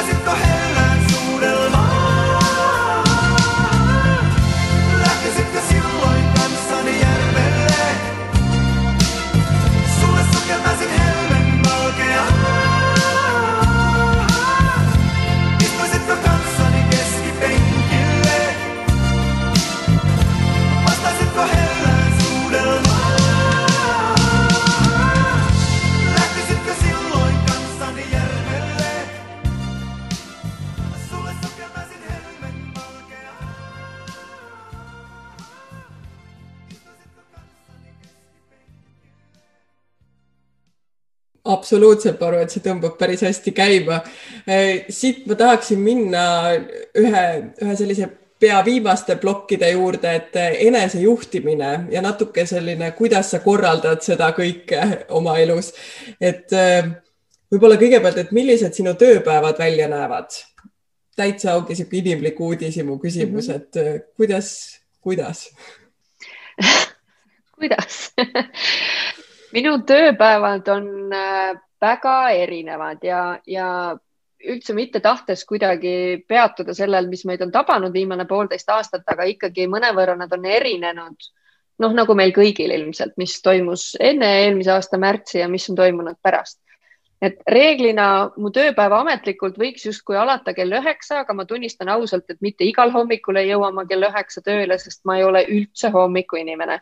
propósito real. Absoluutselt, ma arvan, et see tõmbab päris hästi käima. siit ma tahaksin minna ühe, ühe sellise pea viimaste plokkide juurde, et enesejuhtimine ja natuke selline, kuidas sa korraldad seda kõike oma elus. et võib-olla kõigepealt, et millised sinu tööpäevad välja näevad? täitsa ongi sihuke inimlik uudishimu küsimus -hmm. et kuidas, kuidas kuidas minu tööpäevad on äh, väga erinevad ja, ja üldse mitte tahtes kuidagi peatuda sellel, mis meid on tabanud viimane poolteist aastat, aga ikkagi mõnevõrra nad on erinenud. noh, nagu meil kõigil ilmselt, mis toimus enne eelmise aasta märtsi ja mis on toimunud pärast. et reeglina mu tööpäev ametlikult võiks justkui alata kell üheksa, aga ma tunnistan ausalt, et mitte igal hommikul ei jõua ma kell üheksa tööle, sest ma ei ole üldse hommikuinimene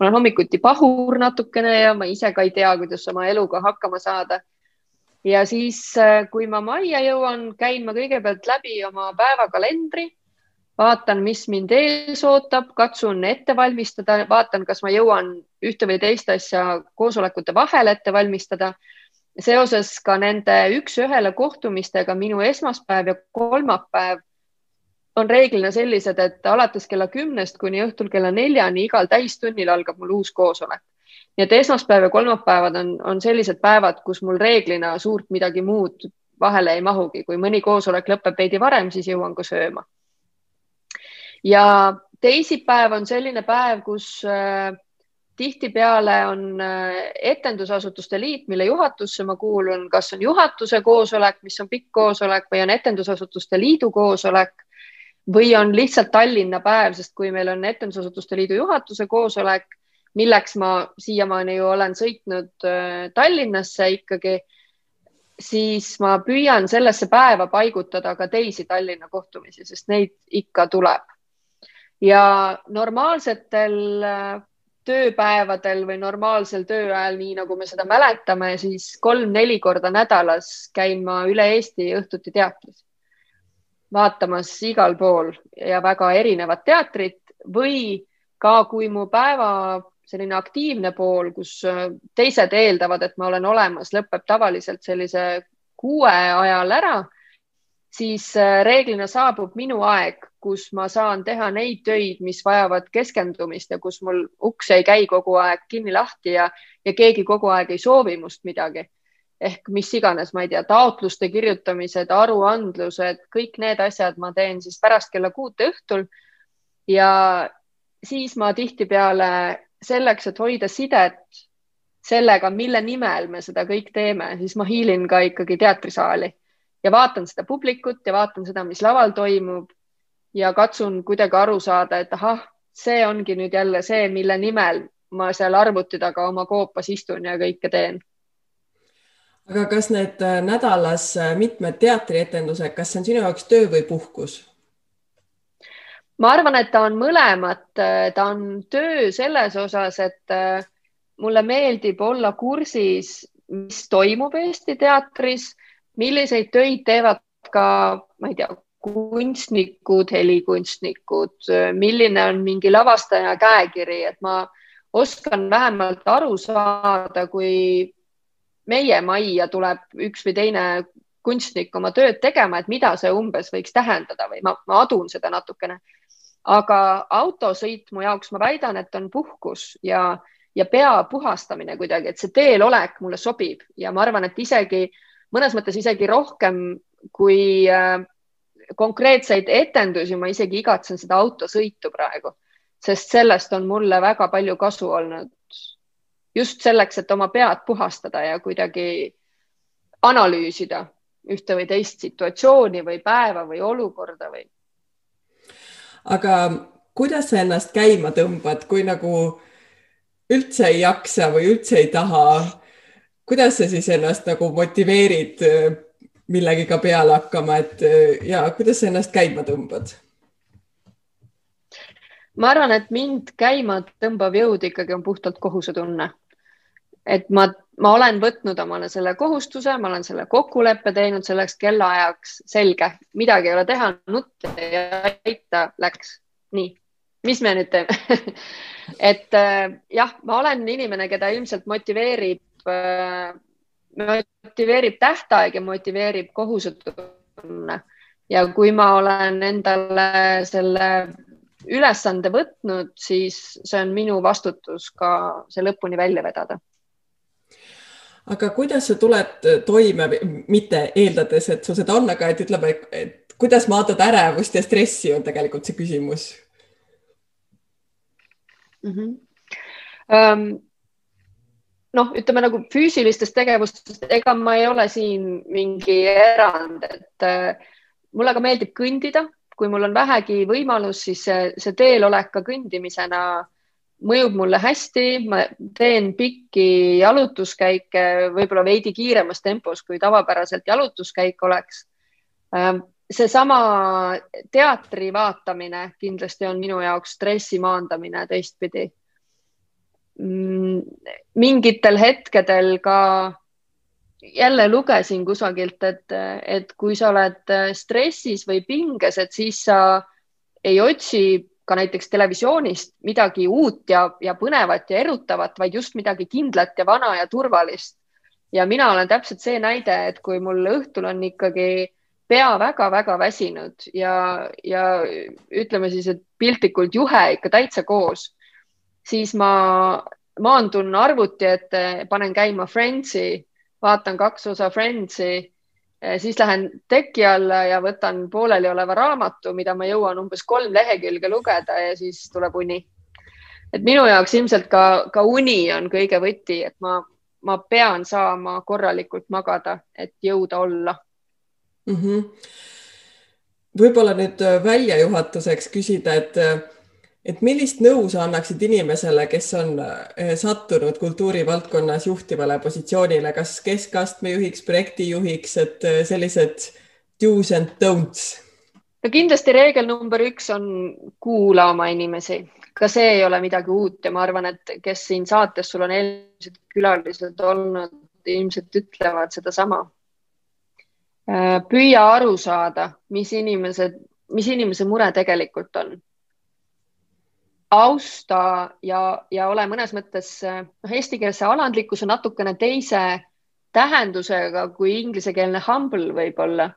ma olen hommikuti pahur natukene ja ma ise ka ei tea, kuidas oma eluga hakkama saada. ja siis, äh, kui ma majja jõuan, käin ma kõigepealt läbi oma päevakalendri, vaatan, mis mind ees ootab, katsun ette valmistada, vaatan, kas ma jõuan ühte või teist asja koosolekute vahel ette valmistada. seoses ka nende üks-ühele kohtumistega minu esmaspäev ja kolmapäev on reeglina sellised, et alates kella kümnest kuni õhtul kella neljani igal täistunnil algab mul uus koosolek. nii et esmaspäev ja kolmapäevad on, on sellised päevad, kus mul reeglina suurt midagi muud vahele ei mahugi, kui mõni koosolek lõpeb veidi varem, siis jõuan ka sööma. ja teisipäev on selline päev, kus äh, tihtipeale on äh, Etendusasutuste Liit, mille juhatusse ma kuulun, kas on juhatuse koosolek, mis on pikk koosolek või on Etendusasutuste Liidu koosolek või on lihtsalt Tallinna päev, sest kui meil on Etendusasutuste Liidu juhatuse koosolek, milleks ma siiamaani ju olen sõitnud äh, Tallinnasse ikkagi, siis ma püüan sellesse päeva paigutada ka teisi Tallinna kohtumisi, sest neid ikka tuleb. ja normaalsetel äh, tööpäevadel või normaalsel tööajal, nii nagu me seda mäletame, siis kolm-neli korda nädalas käin ma üle Eesti õhtuti teatris vaatamas igal pool ja väga erinevat teatrit või ka kui mu päeva selline aktiivne pool, kus äh, teised eeldavad, et ma olen olemas, lõpeb tavaliselt sellise kuue ajal ära, siis äh, reeglina saabub minu aeg, kus ma saan teha neid töid, mis vajavad keskendumist ja kus mul uks ei käi kogu aeg kinni-lahti ja, ja keegi kogu aeg ei soovi must midagi ehk mis iganes, ma ei tea, taotluste kirjutamised, aruandlused, kõik need asjad ma teen siis pärast kella kuute õhtul. ja siis ma tihtipeale selleks, et hoida sidet sellega, mille nimel me seda kõik teeme, siis ma hiilin ka ikkagi teatrisaali ja vaatan seda publikut ja vaatan seda, mis laval toimub ja katsun kuidagi aru saada, et ahah, see ongi nüüd jälle see, mille nimel ma seal arvuti taga oma koopas istun ja kõike teen aga kas need äh, nädalas äh, mitmed teatrietendused, kas see on sinu jaoks töö või puhkus? ma arvan, et ta on mõlemat, ta on töö selles osas, et äh, mulle meeldib olla kursis mis toimub Eesti teatris, milliseid töid teevad ka, ma ei tea, kunstnikud, helikunstnikud, milline on mingi lavastaja käekiri, et ma oskan vähemalt aru saada, kui meie majja tuleb üks või teine kunstnik oma tööd tegema, et mida see umbes võiks tähendada või ma, ma adun seda natukene. aga autosõit mu jaoks, ma väidan, et on puhkus ja, ja pea puhastamine kuidagi, et see teelolek mulle sobib ja ma arvan, et isegi mõnes mõttes isegi rohkem kui äh, konkreetseid etendusi, ma isegi igatsen seda autosõitu praegu, sest sellest on mulle väga palju kasu olnud. Just selleks, et oma pead puhastada ja kuidagi analüüsida ühte või teist situatsiooni või päeva või olukorda või. aga kuidas sa ennast käima tõmbad, kui nagu üldse ei jaksa või üldse ei taha? kuidas sa siis ennast nagu motiveerid millegiga peale hakkama, et ja kuidas sa ennast käima tõmbad? Ma arvan, et mind käima tõmbav jõud ikkagi on puhtalt kohusetunne. et ma, ma olen võtnud omale selle kohustuse, ma olen selle kokkuleppe teinud selleks kellaajaks, selge, midagi ei ole teha, nutt ei aita, läks. nii, mis me nüüd teeme et jah, ma olen inimene, keda ilmselt motiveerib motiveerib tähtaeg ja motiveerib kohusetunne. ja kui ma olen endale selle ülesande võtnud, siis see on minu vastutus ka see lõpuni välja vedada. aga kuidas sa tuled toime, mitte eeldades, et sul seda on, aga et ütleme, et kuidas maandada ärevust ja stressi on tegelikult see küsimus mm. -hmm. Um, noh, ütleme nagu füüsilistest tegevustest, ega ma ei ole siin mingi erand, et äh, mulle ka meeldib kõndida, kui mul on vähegi võimalus, siis see, see teel olek ka kõndimisena mõjub mulle hästi, ma teen pikki jalutuskäike, võib-olla veidi kiiremas tempos, kui tavapäraselt jalutuskäik oleks. Ähm, seesama teatri vaatamine kindlasti on minu jaoks stressi maandamine teistpidi Mm, mingitel hetkedel ka jälle lugesin kusagilt, et, et kui sa oled stressis või pinges, et siis sa ei otsi ka näiteks televisioonist midagi uut ja, ja põnevat ja erutavat, vaid just midagi kindlat ja vana ja turvalist. ja mina olen täpselt see näide, et kui mul õhtul on ikkagi pea väga-väga väsinud ja, ja ütleme siis, et piltlikult juhe ikka täitsa koos siis ma maandun arvuti ette, panen käima Friendsi, vaatan kaks osa Friendsi, siis lähen teki alla ja võtan poolelioleva raamatu, mida ma jõuan umbes kolm lehekülge lugeda ja siis tuleb uni. et minu jaoks ilmselt ka, ka uni on kõige võti, et ma, ma pean saama korralikult magada, et jõuda olla mm. -hmm. võib-olla nüüd väljajuhatuseks küsida, et et millist nõu sa annaksid inimesele, kes on eh, sattunud kultuurivaldkonnas juhtivale positsioonile, kas keskastme juhiks, projektijuhiks, et eh, sellised do's and don'ts? no kindlasti reegel number üks on kuula oma inimesi, ka see ei ole midagi uut ja ma arvan, et kes siin saates sul on eelmised külalised olnud, ilmselt ütlevad sedasama. Eh, püüa aru saada, mis inimesed, mis inimese mure tegelikult on austa ja, ja ole mõnes mõttes noh, eestikeelse alandlikkuse natukene teise tähendusega kui inglisekeelne humble võib-olla.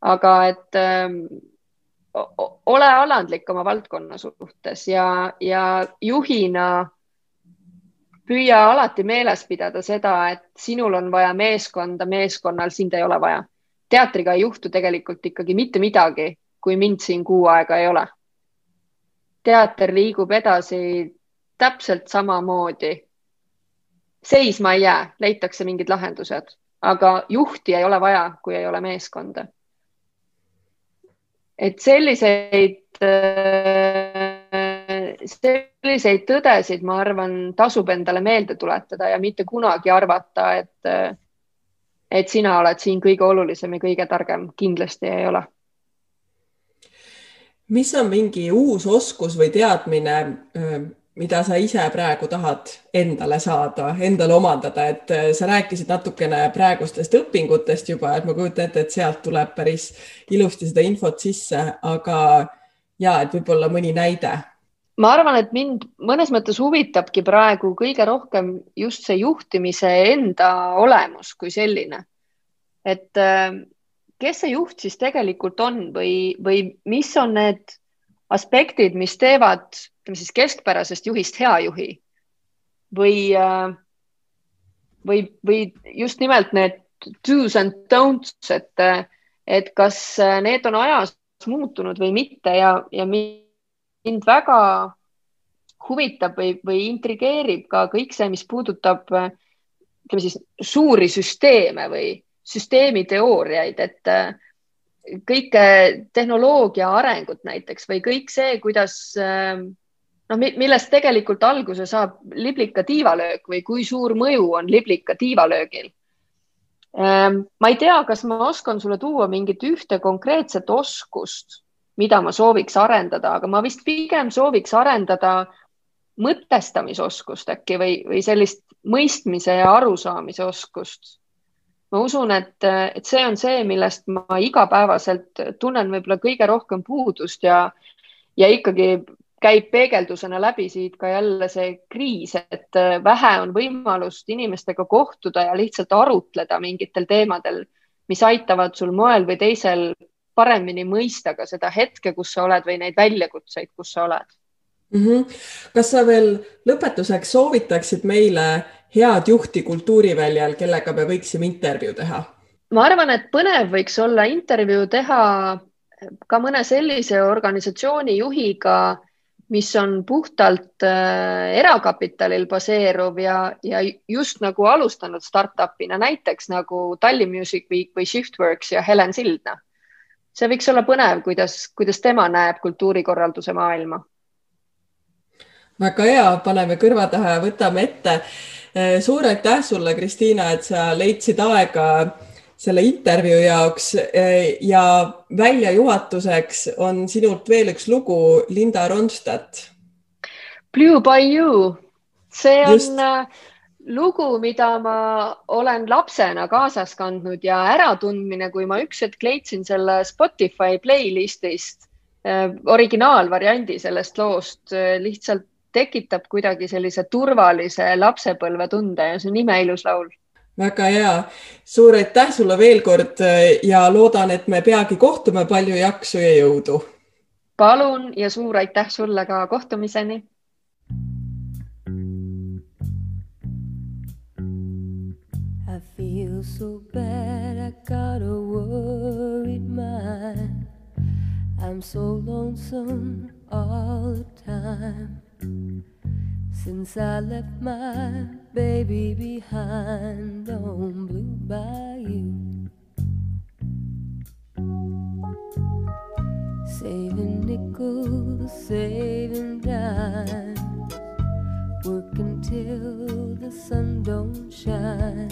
aga et öö, ähm, ole alandlik oma valdkonna suhtes ja, ja juhina püüa alati meeles pidada seda, et sinul on vaja meeskonda, meeskonnal sind ei ole vaja. teatriga ei juhtu tegelikult ikkagi mitte midagi, kui mind siin kuu aega ei ole teater liigub edasi täpselt samamoodi. seisma ei jää, leitakse mingid lahendused, aga juhti ei ole vaja, kui ei ole meeskonda. et selliseid, selliseid tõdesid, ma arvan, tasub endale meelde tuletada ja mitte kunagi arvata, et, et sina oled siin kõige olulisem ja kõige targem, kindlasti ei ole mis on mingi uus oskus või teadmine, mida sa ise praegu tahad endale saada, endale omandada, et sa rääkisid natukene praegustest õpingutest juba, et ma kujutan ette, et sealt tuleb päris ilusti seda infot sisse, aga ja et võib-olla mõni näide. ma arvan, et mind mõnes mõttes huvitabki praegu kõige rohkem just see juhtimise enda olemus kui selline. et kes see juht siis tegelikult on või, või mis on need aspektid, mis teevad ütleme siis keskpärasest juhist hea juhi? Või, äh, või, või just nimelt need do's and don'ts, et, et kas need on ajas muutunud või mitte ja, ja mind väga huvitab või, või intrigeerib ka kõik see, mis puudutab ütleme siis suuri süsteeme või süsteemiteooriaid, et kõik tehnoloogia arengut näiteks või kõik see, kuidas noh, millest tegelikult alguse saab liblika tiivalöök või kui suur mõju on liblika tiivalöögil. Ehm, ma ei tea, kas ma oskan sulle tuua mingit ühte konkreetset oskust, mida ma sooviks arendada, aga ma vist pigem sooviks arendada mõtestamisoskust äkki või, või sellist mõistmise ja arusaamise oskust ma usun, et, et see on see, millest ma igapäevaselt tunnen võib-olla kõige rohkem puudust ja, ja ikkagi käib peegeldusena läbi siit ka jälle see kriis, et vähe on võimalust inimestega kohtuda ja lihtsalt arutleda mingitel teemadel, mis aitavad sul moel või teisel paremini mõista ka seda hetke, kus sa oled või neid väljakutseid, kus sa oled mm. -hmm. kas sa veel lõpetuseks soovitaksid meile head juhti kultuuriväljal, kellega me võiksime intervjuu teha? ma arvan, et põnev võiks olla intervjuu teha ka mõne sellise organisatsiooni juhiga, mis on puhtalt äh, erakapitalil baseeruv ja, ja just nagu alustanud startup'ina, näiteks nagu Tallinn Music Week või Shiftworks ja Helen Sildna. see võiks olla põnev, kuidas, kuidas tema näeb kultuurikorralduse maailma. Väga hea, paneme kõrva taha ja võtame ette. Eh, suur aitäh sulle, Kristiina, et sa leidsid aega selle intervjuu jaoks. Eh, ja väljajuhatuseks on sinult veel üks lugu, Linda Ronstadt. Blue by you, see on Just. äh, lugu, mida ma olen lapsena kaasas kandnud ja äratundmine, kui ma üks hetk leidsin selle Spotify playlist'ist originaalvariandi sellest loost, lihtsalt tekitab kuidagi sellise turvalise lapsepõlvetunde ja see on imeilus laul. väga hea, suur aitäh sulle veel kord ja loodan, et me peagi kohtume, palju jaksu ja jõudu. palun ja suur aitäh sulle ka, kohtumiseni. I feel so bad, I got a worried mind. I'm so lonesome all the time. Since I left my baby behind on Blue Bayou, saving nickels, saving dimes, working till the sun don't shine,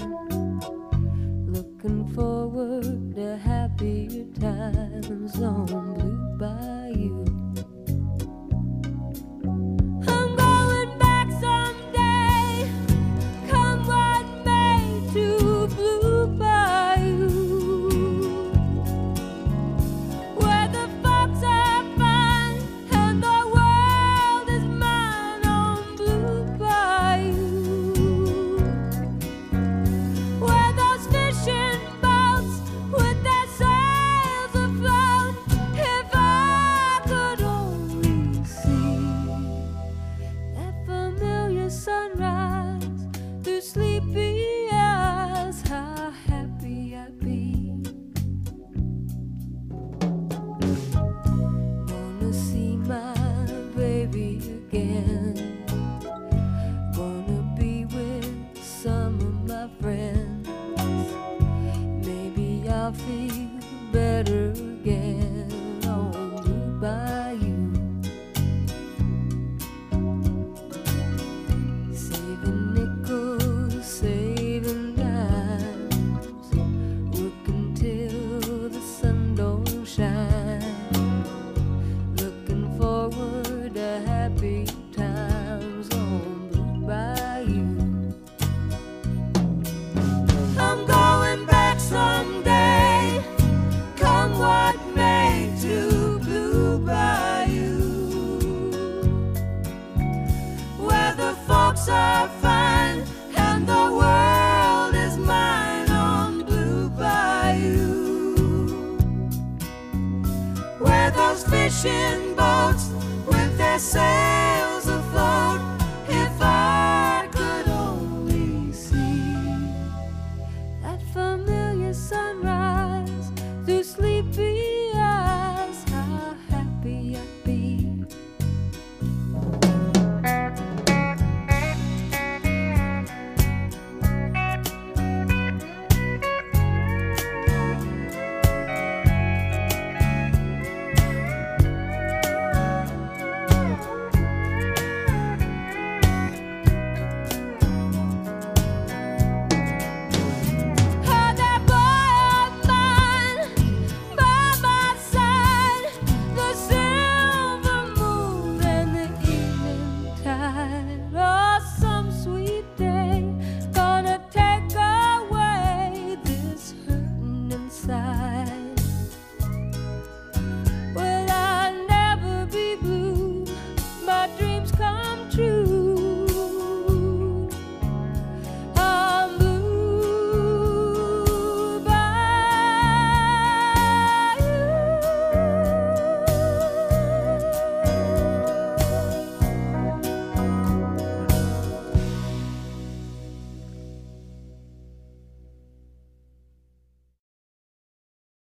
looking forward to happier times. On Blue